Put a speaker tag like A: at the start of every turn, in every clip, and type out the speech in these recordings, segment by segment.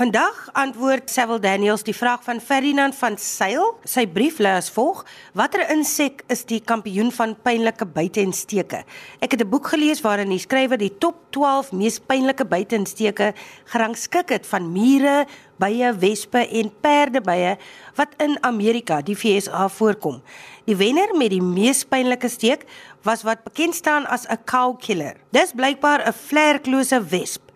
A: Vandag antwoord Sewil Daniels die vraag van Ferdinand van Sail. Sy brief lê as volg: Watter insek is die kampioen van pynlike byte en steke? Ek het 'n boek gelees waarin die skrywer die top 12 mees pynlike byte en steke gerangskik het van mure, bye, wespe en perdebye wat in Amerika, die VSA voorkom. Die wenner met die mees pynlike steek was wat bekend staan as 'n cow killer. Dis blykbaar 'n vlerklose wesp.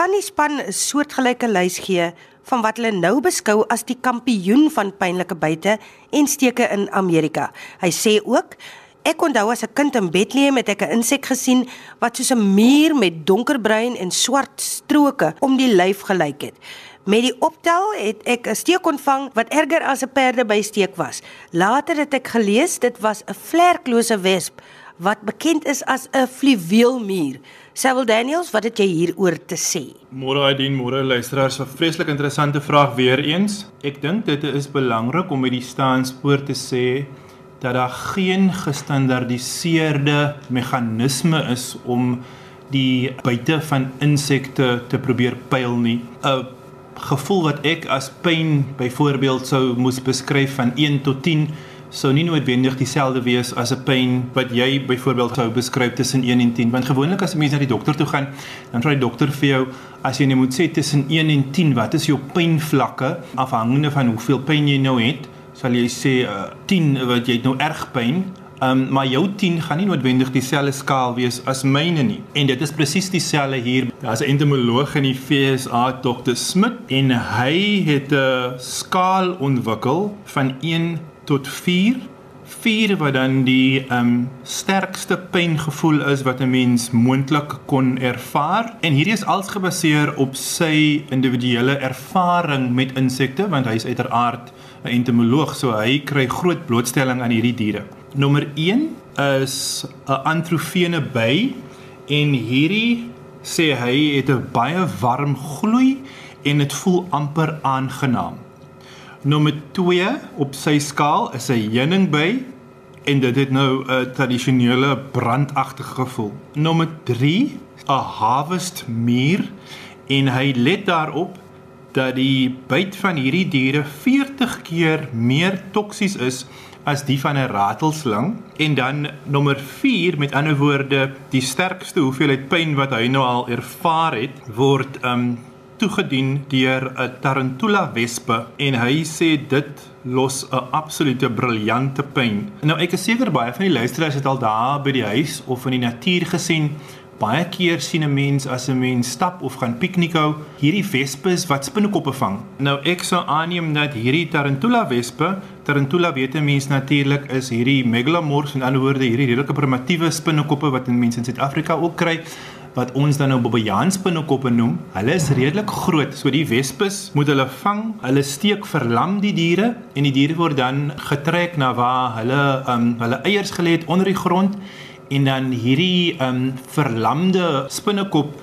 A: Kan die span 'n soortgelyke lys gee van wat hulle nou beskou as die kampioen van pynlike byte en steke in Amerika? Hy sê ook Ek onthou as 'n kind in Bethlehem het ek 'n insek gesien wat soos 'n muur met donkerbruin en swart stroke om die lyf gelyk het. Met die optel het ek 'n steek ontvang wat erger as 'n perdebysteek was. Later het ek gelees dit was 'n vlerklose wesp wat bekend is as 'n fluweelmuur. Sewil Daniels, wat het jy hieroor te sê?
B: Môre Aidin, môre luisteraars, 'n vreeslik interessante vraag weer eens. Ek dink dit is belangrik om met die staanspoor te sê dat daar geen gestandardiseerde meganisme is om die buite van insekte te probeer pyl nie. 'n Gevoel wat ek as pyn byvoorbeeld sou moes beskryf van 1 tot 10 sou nie noodwendig dieselfde wees as 'n pyn wat jy byvoorbeeld sou beskryf tussen 1 en 10 want gewoonlik as 'n mens na die dokter toe gaan dan vra die dokter vir jou as jy net moet sê tussen 1 en 10 wat is jou pynvlakke afhangende van hoeveel pyn jy nou het sal jy sê uh, 10 wat jy nou erg pyn Um, maar jou 10 gaan nie noodwendig dieselfde skaal wees as myne nie. En dit is presies dieselfde hier. Daar's 'n entomoloog in die FSA, Dr. Smit, en hy het 'n skaal ontwikkel van 1 tot 4. 4 wat dan die ehm um, sterkste pyngevoel is wat 'n mens moontlik kon ervaar en hierdie is als gebaseer op sy individuele ervaring met insekte want hy is uiteraard 'n entomoloog so hy kry groot blootstelling aan hierdie diere. Nommer 1 is 'n antrofene by en hierdie sê hy het 'n baie warm gloei en dit voel amper aangenaam. Nommer 2 op sy skaal is 'n heuningby en dit het nou 'n tradisionele brandagtige gevoel. Nommer 3 'n harvest muur en hy let daarop dat die byt van hierdie diere 40 keer meer toksies is as die van 'n ratelslang en dan nommer 4 met ander woorde die sterkste hoeveelheid pyn wat hy nou al ervaar het word um toegedien deur 'n tarantula wespe en hy sê dit los 'n absolute briljante pyn. Nou ek is seker baie van die luisteraars het al daar by die huis of in die natuur gesien. Baie keer sien 'n mens as 'n mens stap of gaan piknikhou, hierdie wespes wat spinnekoppe vang. Nou ek sou aanneem dat hierdie tarantula wespe, tarantula weet 'n mens natuurlik is hierdie megalomorphs en anderswoorde hierdie redelike primitiewe spinnekoppe wat mense in Suid-Afrika ook kry wat ons dan nou Bobbejaan spinnekoppe noem. Hulle is redelik groot. So die wespes moet hulle vang. Hulle steek verlam die diere en die diere word dan getrek na waar hulle um hulle eiers gelê het onder die grond en dan hierdie um verlamde spinnekop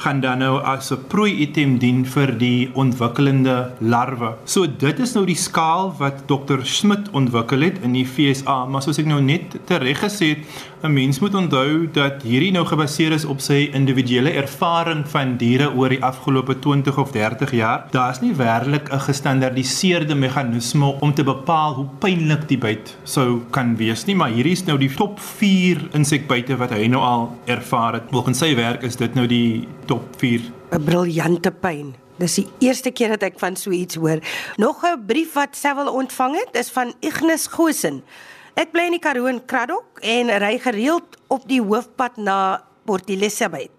B: gaan dan nou as 'n prooi item dien vir die ontwikkelende larwe. So dit is nou die skaal wat Dr. Smit ontwikkel het in die FSA, maar soos ek nou net tereg gesê het, 'n mens moet onthou dat hierdie nou gebaseer is op sy individuele ervaring van diere oor die afgelope 20 of 30 jaar. Daar's nie werklik 'n gestandardiseerde meganisme om te bepaal hoe pynlik die byt sou kan wees nie, maar hierdie is nou die top 4 insekbyte wat hy nou al ervaar het. Volgens sy werk is dit nou die top 4.
A: 'n Briljante pyn. Dis die eerste keer dat ek van so iets hoor. Nog 'n brief wat Sewil ontvang het, is van Ignis Gosen. Ek bly in die Karoo in Kraddock en ry gereeld op die hoofpad na Port Elizabeth.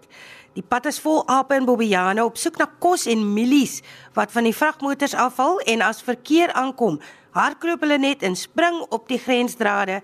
A: Die pad is vol ape en bobbejane op soek na kos en mielies wat van die vragmotors afval en as verkeer aankom, hardloop hulle net en spring op die grensdrade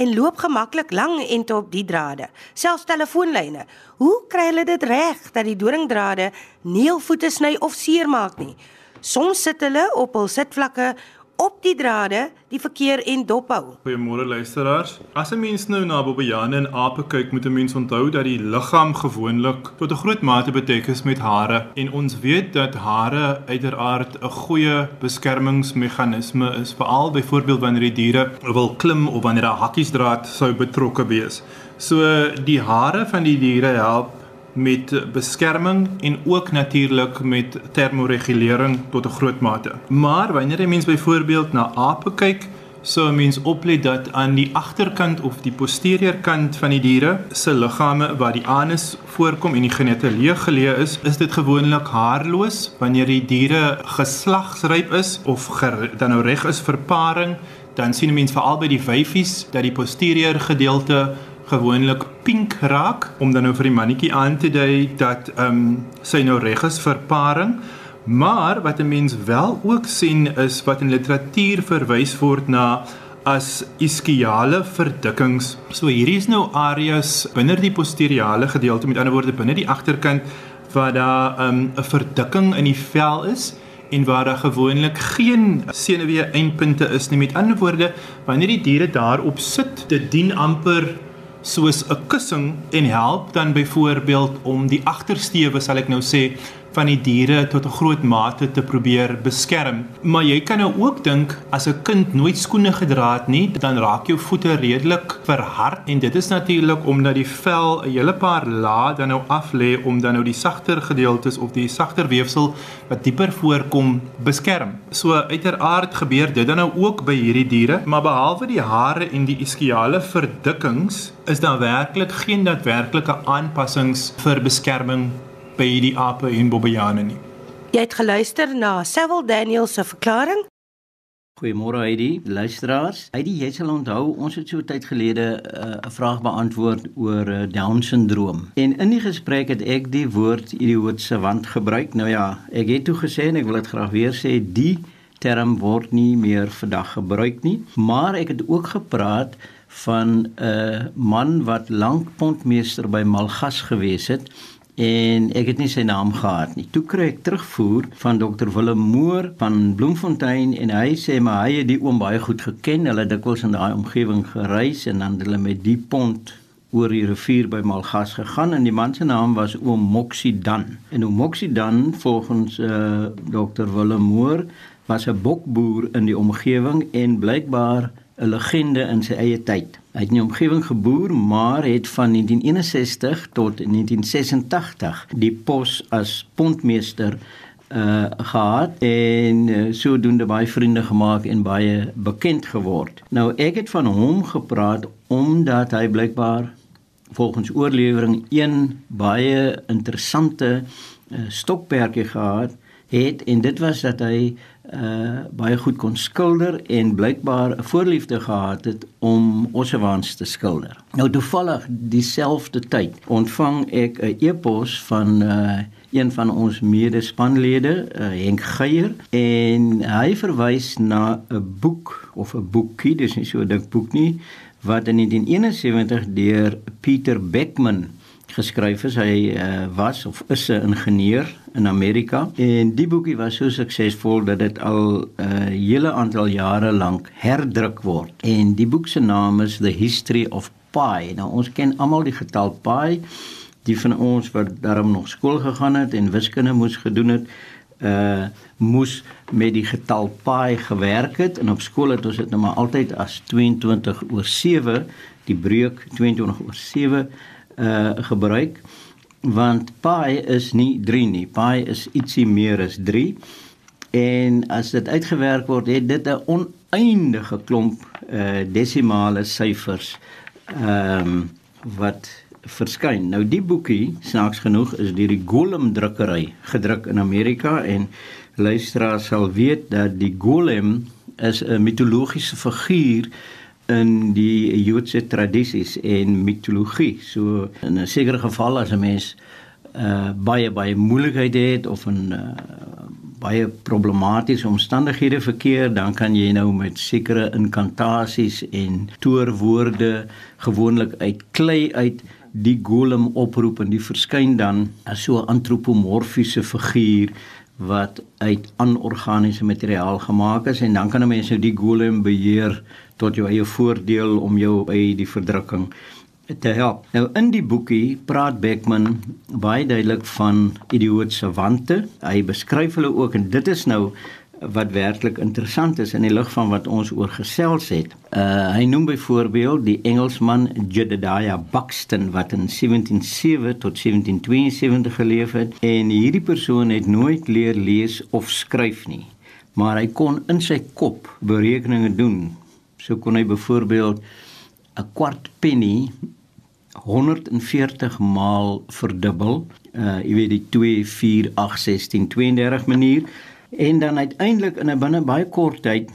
A: en loop gemaklik lang en op die drade. Selfs telefoonlyne. Hoe kry hulle dit reg dat die doringdrade nie hul voete sny of seermaak nie? Soms sit hulle op hul sitvlakke op die drade die verkeer en dophou.
B: Goeiemôre luisteraars. As 'n mens nou na bobbejane en ape kyk, moet 'n mens onthou dat die liggaam gewoonlik tot 'n groot mate bedek is met hare en ons weet dat hare uiteraard 'n goeie beskermingsmeganisme is, veral byvoorbeeld wanneer die diere wil klim of wanneer 'n hakkiesdraad sou betrokke wees. So die hare van die diere help met beskerming en ook natuurlik met termoregulering tot 'n groot mate. Maar wanneer jy mens byvoorbeeld na ape kyk, So mens oplet dat aan die agterkant of die posterior kant van die diere se liggame waar die anus voorkom en die genete leeg geleë is, is dit gewoonlik haarloos wanneer die diere geslagsryp is of ger, dan nou reg is vir paring, dan sien mens veral by die wyfies dat die posterior gedeelte gewoonlik pink raak om dan nou vir die mannetjie aan te dui dat ehm um, sy nou reg is vir paring. Maar wat 'n mens wel ook sien is wat in literatuur verwys word na as iskiale verdikkings. So hierdie is nou areas binne die posteriale gedeelte, met ander woorde binne die agterkant waar daar um, 'n um, verdikking in die vel is en waar daar gewoonlik geen senuwee eindpunte is nie. Met ander woorde, wanneer die diere daarop sit, dit dien amper soos 'n kussing en help dan byvoorbeeld om die agtersteewe, sal ek nou sê, van die diere tot 'n groot mate te probeer beskerm. Maar jy kan nou ook dink as 'n kind nooit skoene gedra het nie, dan raak jou voete redelik verhard en dit is natuurlik omdat die vel 'n hele paar lae dan nou af lê om dan nou die sagter gedeeltes of die sagter weefsel wat dieper voorkom beskerm. So uiteraard gebeur dit dan nou ook by hierdie diere, maar behalwe die hare en die iskiale verdikkings is daar werklik geen daadwerklike aanpassings vir beskerming by die ape en bobbejane nie.
A: Jy het geluister na Sewil Daniels se verklaring.
C: Goeiemôre Heidi, luisteraars. Heidi, jy sal onthou ons het so tyd gelede eh, 'n uh, vraag beantwoord oor uh, Down syndroom. En in die gesprek het ek die woord idioot savant gebruik. Nou ja, ek het toe gesê en ek wil dit graag weer sê, die term word nie meer vandag gebruik nie, maar ek het ook gepraat van 'n uh, man wat lank pontmeester by Malgas gewees het en ek het nie sy naam gehad nie. Toe kry ek terugvoer van Dr Willem Moore van Bloemfontein en hy sê maar hy het die oom baie goed geken. Hulle dikwels in daai omgewing gereis en dan hulle met die pont oor die rivier by Malgas gegaan en die man se naam was oom Moxidan. En oom Moxidan volgens uh, Dr Willem Moore was 'n bokboer in die omgewing en blykbaar 'n legende in sy eie tyd. Hy het in die omgewing geboer, maar het van 1961 tot 1986 die pos as pontmeester uh gehad en uh, sodoende baie vriende gemaak en baie bekend geword. Nou ek het van hom gepraat omdat hy blykbaar volgens oorlewering een baie interessante uh, stokperdjie gehad het en dit was dat hy uh baie goed kon skilder en blykbaar 'n voorliefde gehad het om ossewaans te skilder. Nou toevallig dieselfde tyd ontvang ek 'n e-pos van uh een van ons medespanlede, uh, Henk Geier, en hy verwys na 'n boek of 'n boekie, dis nie so 'n dik boek nie, wat in 1971 deur Pieter Beckman geskryf is. Hy uh, was of is 'n ingenieur in Amerika en die boekie was so suksesvol dat dit al 'n uh, hele aantal jare lank herdruk word. En die boek se naam is The History of Pi. Nou ons ken almal die getal pi. Die van ons wat daarom nog skool gegaan het en wiskunde moes gedoen het, uh moes met die getal pi gewerk het en op skool het ons dit nou maar altyd as 22 oor 7 die breuk 22 oor 7 uh gebruik want pi is nie 3 nie. Pi is ietsie meer as 3. En as dit uitgewerk word, het dit 'n oneindige klomp uh desimale syfers ehm um, wat verskyn. Nou die boekie, snaaks genoeg, is deur die Golem drukkery gedruk in Amerika en luisteraars sal weet dat die Golem is 'n mitologiese figuur in die Joodse tradisies en mitologie. So in 'n sekere geval as 'n mens uh baie baie moeilikheid het of 'n uh, baie problematiese omstandighede verkeer, dan kan jy nou met sekere inkantasies en toorwoorde gewoonlik uit klei uit die golem oproep en die verskyn dan as so 'n antropomorfiese figuur wat uit anorganiese materiaal gemaak is en dan kan 'n mens nou die golem beheer tot jou eie voordeel om jou by die verdrukking te help. Nou in die boekie praat Beckman baie duidelik van idioot savante. Hy beskryf hulle ook en dit is nou wat werklik interessant is in die lig van wat ons oor gesels het. Uh hy noem byvoorbeeld die Engelsman Jedediah Buxton wat in 1707 tot 1772 geleef het en hierdie persoon het nooit leer lees of skryf nie, maar hy kon in sy kop berekeninge doen. So kon hy byvoorbeeld 'n kwart penny 140 maal verdubbel. Uh jy weet die 2 4 8 16 32 manier en dan uiteindelik in 'n binne baie kort tyd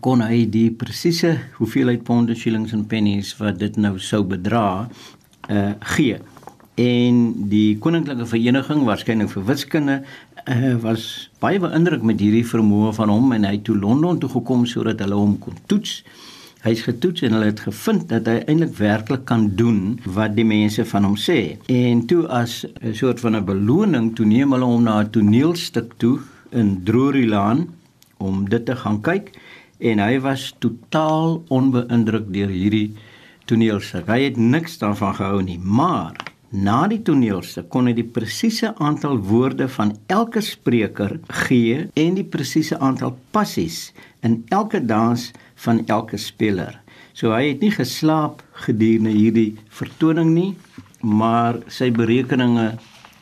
C: kon hy die presiese hoeveelheid ponde, shillings en pennies wat dit nou sou bedra uh gee. En die koninklike vereniging waarskynlik vir wiskunde uh, was baie beïndruk met hierdie vermoë van hom en hy het toe Londen toe gekom sodat hulle hom kon toets. Hy's getoets en hulle het gevind dat hy eintlik werklik kan doen wat die mense van hom sê. En toe as 'n soort van 'n beloning, toe neem hulle hom na 'n toneelstuk toe in Drurylaan om dit te gaan kyk en hy was totaal onbeïndruk deur hierdie toneelstuk. Hy het niks daarvan gehou nie, maar na die toneelstuk kon hy die presiese aantal woorde van elke spreker gee en die presiese aantal passies in elke dans van elke speler. So hy het nie geslaap gedurende hierdie vertoning nie, maar sy berekeninge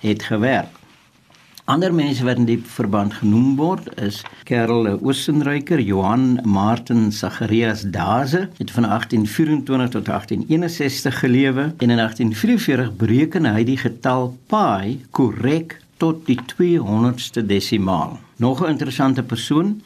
C: het gewerk. Ander mense wat in die verband genoem word is Karel Oostenryker, Johan Martin Zacharias Daze, het van 1824 tot 1861 gelewe en in 1844 bereken hy die getal pi korrek tot die 200ste desimaal. Nog 'n interessante persoon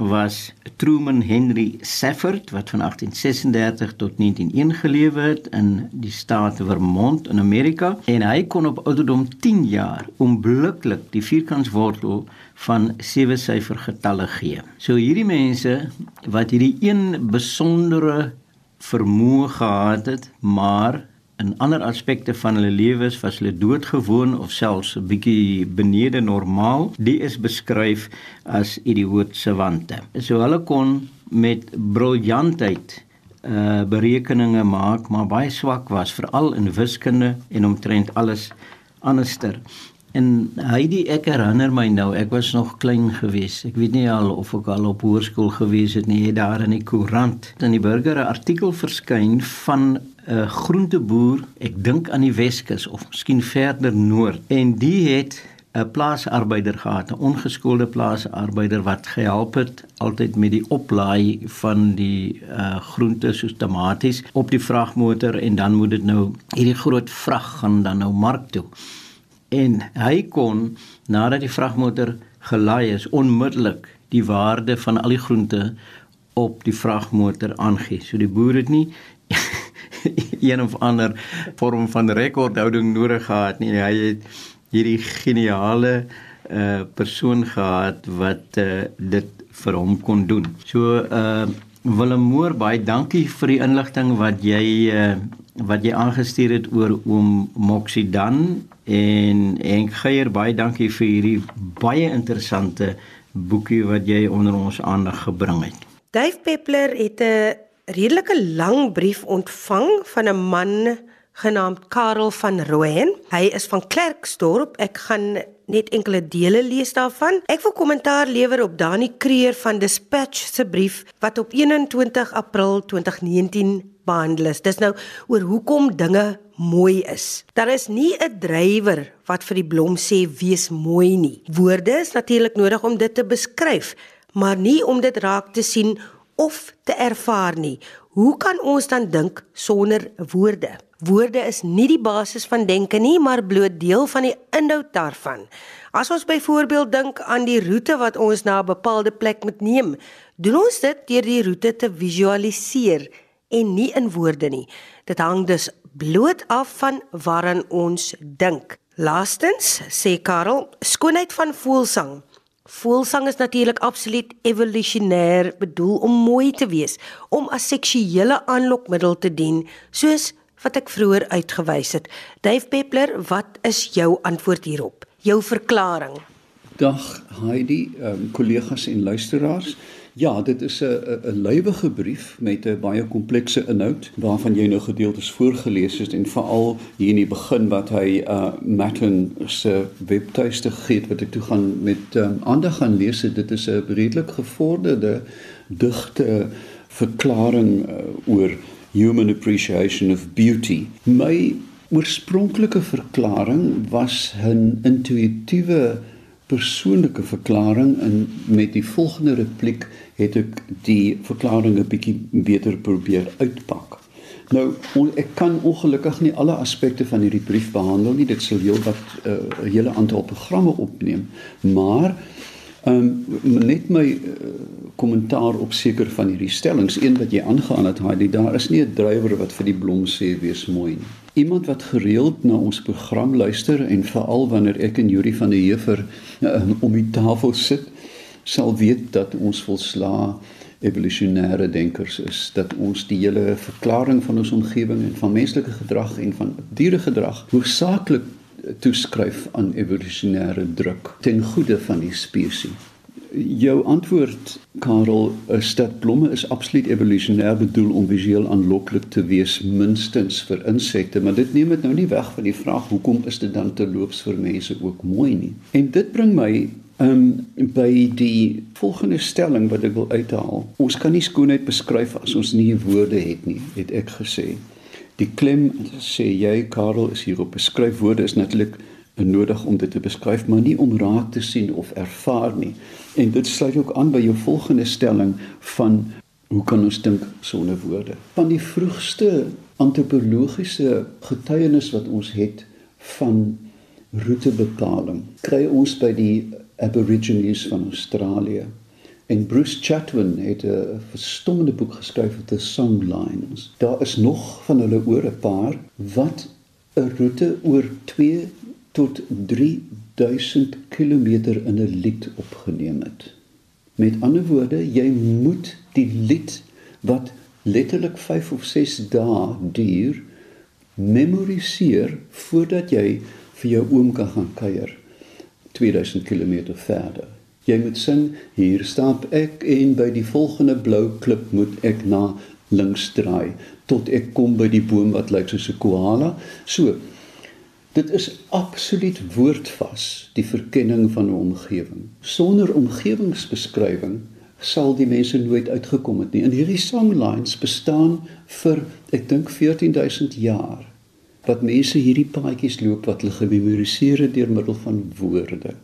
C: was Truman Henry Safford wat van 1836 tot 1901 gelewe het in die staat Vermont in Amerika en hy kon op ouderdom 10 jaar onmiddellik die vierkantswortel van sewe syfer getalle gee. So hierdie mense wat hierdie een besondere vermoë gehad het, maar in ander aspekte van hulle lewens was hulle doodgewoon of selfs 'n bietjie benede normaal. Die is beskryf as idioot savante. So hulle kon met briljantheid uh berekeninge maak, maar baie swak was veral in wiskunde en omtrent alles anderster. En Heidi ek herinner my nou, ek was nog klein gewees. Ek weet nie al of ek al op hoërskool gewees het nie. Het daar in die koerant in die burger 'n artikel verskyn van 'n uh, groenteboer, ek dink aan die Weskus of miskien verder noord. En die het 'n plaasarbeider gehad, 'n ongeskoolde plaasarbeider wat gehelp het altyd met die oplaai van die uh groente soos tomaties op die vragmotor en dan moet dit nou hierdie groot vrag gaan dan nou mark toe en hy kon nadat die vragmotor gelaai is onmiddellik die waarde van al die groente op die vragmotor aangee. So die boer het nie een of ander vorm van rekordhouding nodig gehad nie. Hy het hierdie geniale uh persoon gehad wat uh dit vir hom kon doen. So uh Willem Moore, baie dankie vir die inligting wat jy uh wat jy aangestuur het oor oom Moxidan en Henk Geier baie dankie vir hierdie baie interessante boekie wat jy onder ons aandag gebring het.
A: Dave Peppler het 'n redelike lang brief ontvang van 'n man genaamd Karel van Rooyen. Hy is van Klerksdorp. Ek gaan net enkele dele lees daarvan. Ek wil kommentaar lewer op Dani Kreer van Dispatch se brief wat op 21 April 2019 behandel is. Dis nou oor hoekom dinge mooi is. Daar is nie 'n drywer wat vir die blom sê wees mooi nie. Woorde is natuurlik nodig om dit te beskryf, maar nie om dit raak te sien of te ervaar nie. Hoe kan ons dan dink sonder woorde? Woorde is nie die basis van denke nie, maar bloot deel van die inhoud daarvan. As ons byvoorbeeld dink aan die roete wat ons na 'n bepaalde plek moet neem, doen ons dit deur die roete te visualiseer en nie in woorde nie. Dit hang dus bloot af van waaraan ons dink. Laastens sê Karel, skoonheid van voelsang. Voelsang is natuurlik absoluut evolusionêr bedoel om mooi te wees, om as seksuele aanlokmiddel te dien, soos wat ek vroeër uitgewys het. Dave Peppler, wat is jou antwoord hierop? Jou verklaring?
D: Dag Heidi, um, kollegas en luisteraars. Ja, dit is 'n 'n lywige brief met 'n baie komplekse inhoud waarvan jy nou gedeeltes voorgeles het en veral hier in die begin wat hy uh Matten se webtuiste het wat ek toe gaan met um, aandag gaan lees. Dit is 'n redelik gevorderde digte verklaring uh, oor human appreciation of beauty. My oorspronklike verklaring was 'n intuïtiewe persoonlike verklaring en met die volgende repliek het ek die verklaring 'n bietjie beter probeer uitpak. Nou ek kan ongelukkig nie alle aspekte van hierdie brief behandel nie. Dit sal heelwat eh, 'n uh, hele aantal programme opneem, maar ehm um, net my uh, kommentaar op seker van hierdie stellings, een wat jy aangehaal het, Heidi, daar is nie 'n drywer wat vir die blom sê wees mooi nie. Iemand wat gereeld na ons program luister en veral wanneer ek en Yuri van der Heever uh, om die tafel sit, sal weet dat ons volsla evolusionêre denkers is, dat ons die hele verklaring van ons omgewing en van menslike gedrag en van dieregedrag hoofsaaklik toeskryf aan evolusionêre druk ten goeie van die spesies. Jou antwoord Karel is dat blomme is absoluut evolusionêr bedoel om visueel aanloklik te wees minstens vir insekte, maar dit neem dit nou nie weg van die vraag hoekom is dit dan terloops vir mense ook mooi nie. En dit bring my um by die volgende stelling wat ek wil uithaal. Ons kan nie skoonheid beskryf as ons nie woorde het nie, het ek gesê. Die klem sê jy Karel is hier op beskryf woorde is natuurlik nodig om dit te beskryf, maar nie om raak te sien of ervaar nie. En dit sluit ook aan by jou volgende stelling van hoe kan ons dink sonder woorde? Van die vroegste antropologiese getuienis wat ons het van roetebepaling, kry ons by die Aborigines van Australië. En Bruce Chatwin het 'n verstommende boek geskryf oor the songlines. Daar is nog van hulle oor 'n paar wat 'n roete oor 2 tot 3000 km in 'n lied opgeneem het. Met ander woorde, jy moet die lied wat letterlik 5 of 6 dae duur memoriseer voordat jy vir jou oom kan gaan kuier 2000 km verder. Jy moet sing hier stap ek en by die volgende blou klip moet ek na links draai tot ek kom by die boom wat lyk soos 'n koala. So, Dit is absoluut woordvas die verkenning van 'n omgewing. Sonder omgewingsbeskrywing sal die mense nooit uitgekom het nie. En hierdie songlines bestaan vir ek dink 14000 jaar wat mense hierdie paadjies loop wat hulle gememoriseer het deur middel van woorde.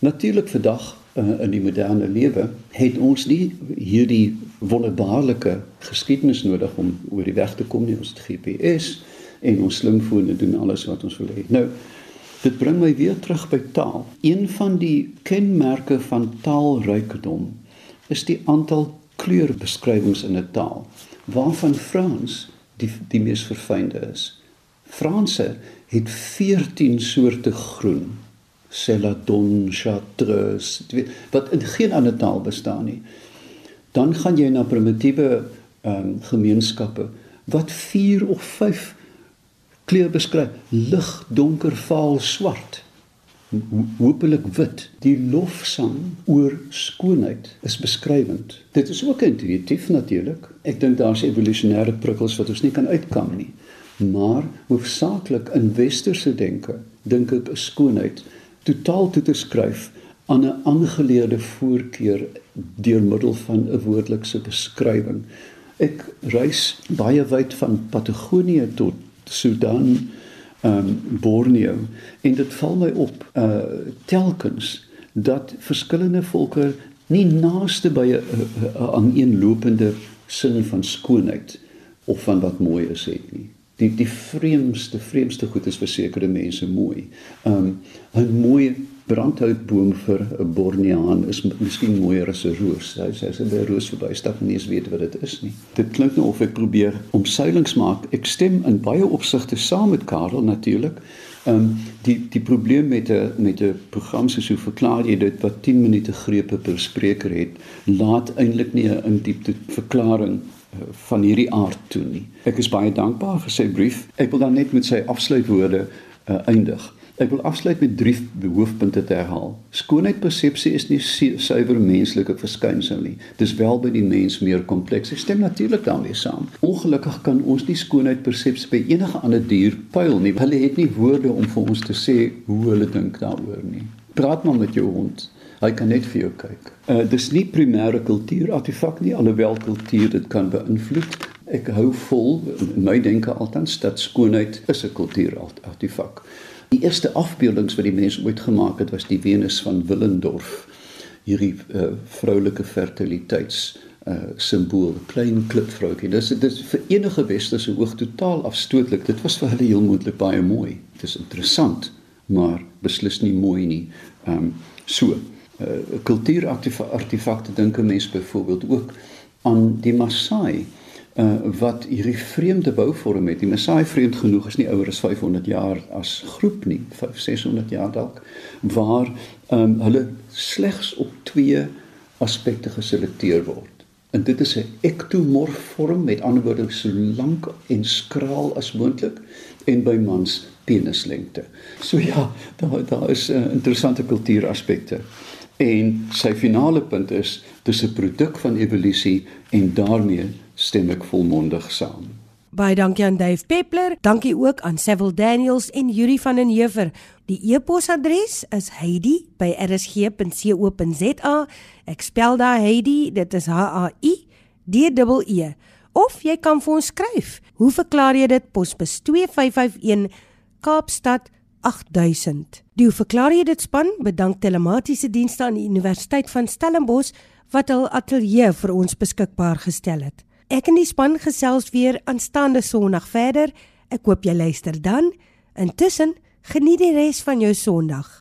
D: Natuurlik vandag uh, in die moderne lewe het ons nie hierdie wonderbaarlike geskiedenis nodig om oor die weg te kom nie. Ons het GPS en ons slimfone doen alles wat ons wil hê. Nou, dit bring my weer terug by taal. Een van die kenmerke van taalrykdom is die aantal kleurbeskrywings in 'n taal, waarvan Frans die die mees verfynde is. Franse het 14 soorte groen. Celadon, chartreuse, wat in geen ander taal bestaan nie. Dan gaan jy na primitiewe um, gemeenskappe wat 4 of 5 kleur beskryf. Lig donker vaal swart. Hopelik wit. Die lofsang oor skoonheid is beskrywend. Dit is ook intuïtief natuurlik ek dink daar's evolusionêre prikkels wat ons nie kan uitkam nie maar hoofsaaklik in westerse denke dink ek 'n skoonheid totaal toe te skryf aan 'n aangeleerde voorkeur deur middel van 'n woordelikse beskrywing ek reis baie wyd van Patagonië tot Sudan, ehm um, Borneo en dit val my op uh telkens dat verskillende volke nie naaste by 'n aaneenlopende sin van skoonheid of van wat mooi is het nie. Die die vreemdste vreemdste goed is vir sekere mense mooi. Um 'n mooi brandhoutboom vir 'n Borneaan is miskien mooier as 'n roos. Hy sê as 'n roos verby stap nie eens weet wat dit is nie. Dit klink nou of ek probeer omseilings maak. Ek stem in baie opsigte saam met Karel natuurlik. Ehm um, die die probleem met 'n met 'n program soos hoe verklaar jy dit wat 10 minute grepe per spreker het, laat eintlik nie 'n in diepte verklaring van hierdie aard toe nie. Ek is baie dankbaar vir sy brief. Ek wil dan net met sy afsluitwoorde uh, eindig. Ek wil afsluit met drie hoofpunte te herhaal. Skoonheidpersepsie is nie suiwer menslike verskynsel nie. Dis wel by die mens meer kompleks. Ek stem natuurlik daarmee saam. Ongelukkig kan ons nie skoonheidpersepsie by enige ander dier pyl nie. Hulle het nie woorde om vir ons te sê hoe hulle dink daaroor nie. Praat maar met jou hond. Hy kan net vir jou kyk. Uh dis nie primêre kultuurartefak nie, alhoewel kultuur dit kan beïnvloed. Ek hou vol in my denke altans dat skoonheid is 'n kultuurartefak. Die eerste afbeeldings wat die mense ooit gemaak het was die Venus van Willendorf. Hierdie uh, vroulike fertiliteits uh simbool, klein klipvroukie. Dis dit is vir enige westerse oog totaal afstootlik. Dit was vir hulle heel moontlik baie mooi. Dit is interessant, maar beslis nie mooi nie. Um so, uh kultuurartefakte dink 'n mens byvoorbeeld ook aan die Maasai uh, wat hierdie vreemde bouvorm het. Die Maasai vreemd genoeg is nie ouer as 500 jaar as groep nie, 5 600 jaar dalk, waar um, hulle slegs op twee aspekte geselekteer word. En dit is 'n ektomorf vorm met ander woorde so lank en skraal as moontlik en by mans penislengte. So ja, daar daar is uh, interessante kultuuraspekte. En sy finale punt is dis 'n produk van evolusie en daarmee stem ek volmondig saam.
A: Baie dankie aan Dave Peppler, dankie ook aan Seville Daniels en Yuri van den Heever. Die e-posadres is heidi@rsg.co.za. Ek spel daar Heidi, dit is H A I D E E. Of jy kan vir ons skryf. Hoe verklaar jy dit? Posbus 2551 Kaapstad 8000. Die verklaar jy dit span bedank telematiese dienste aan die Universiteit van Stellenbosch wat hul ateljee vir ons beskikbaar gestel het. Ek en die span gesels weer aanstaande Sondag verder. Ek hoop jy luister dan. Intussen geniet die res van jou Sondag.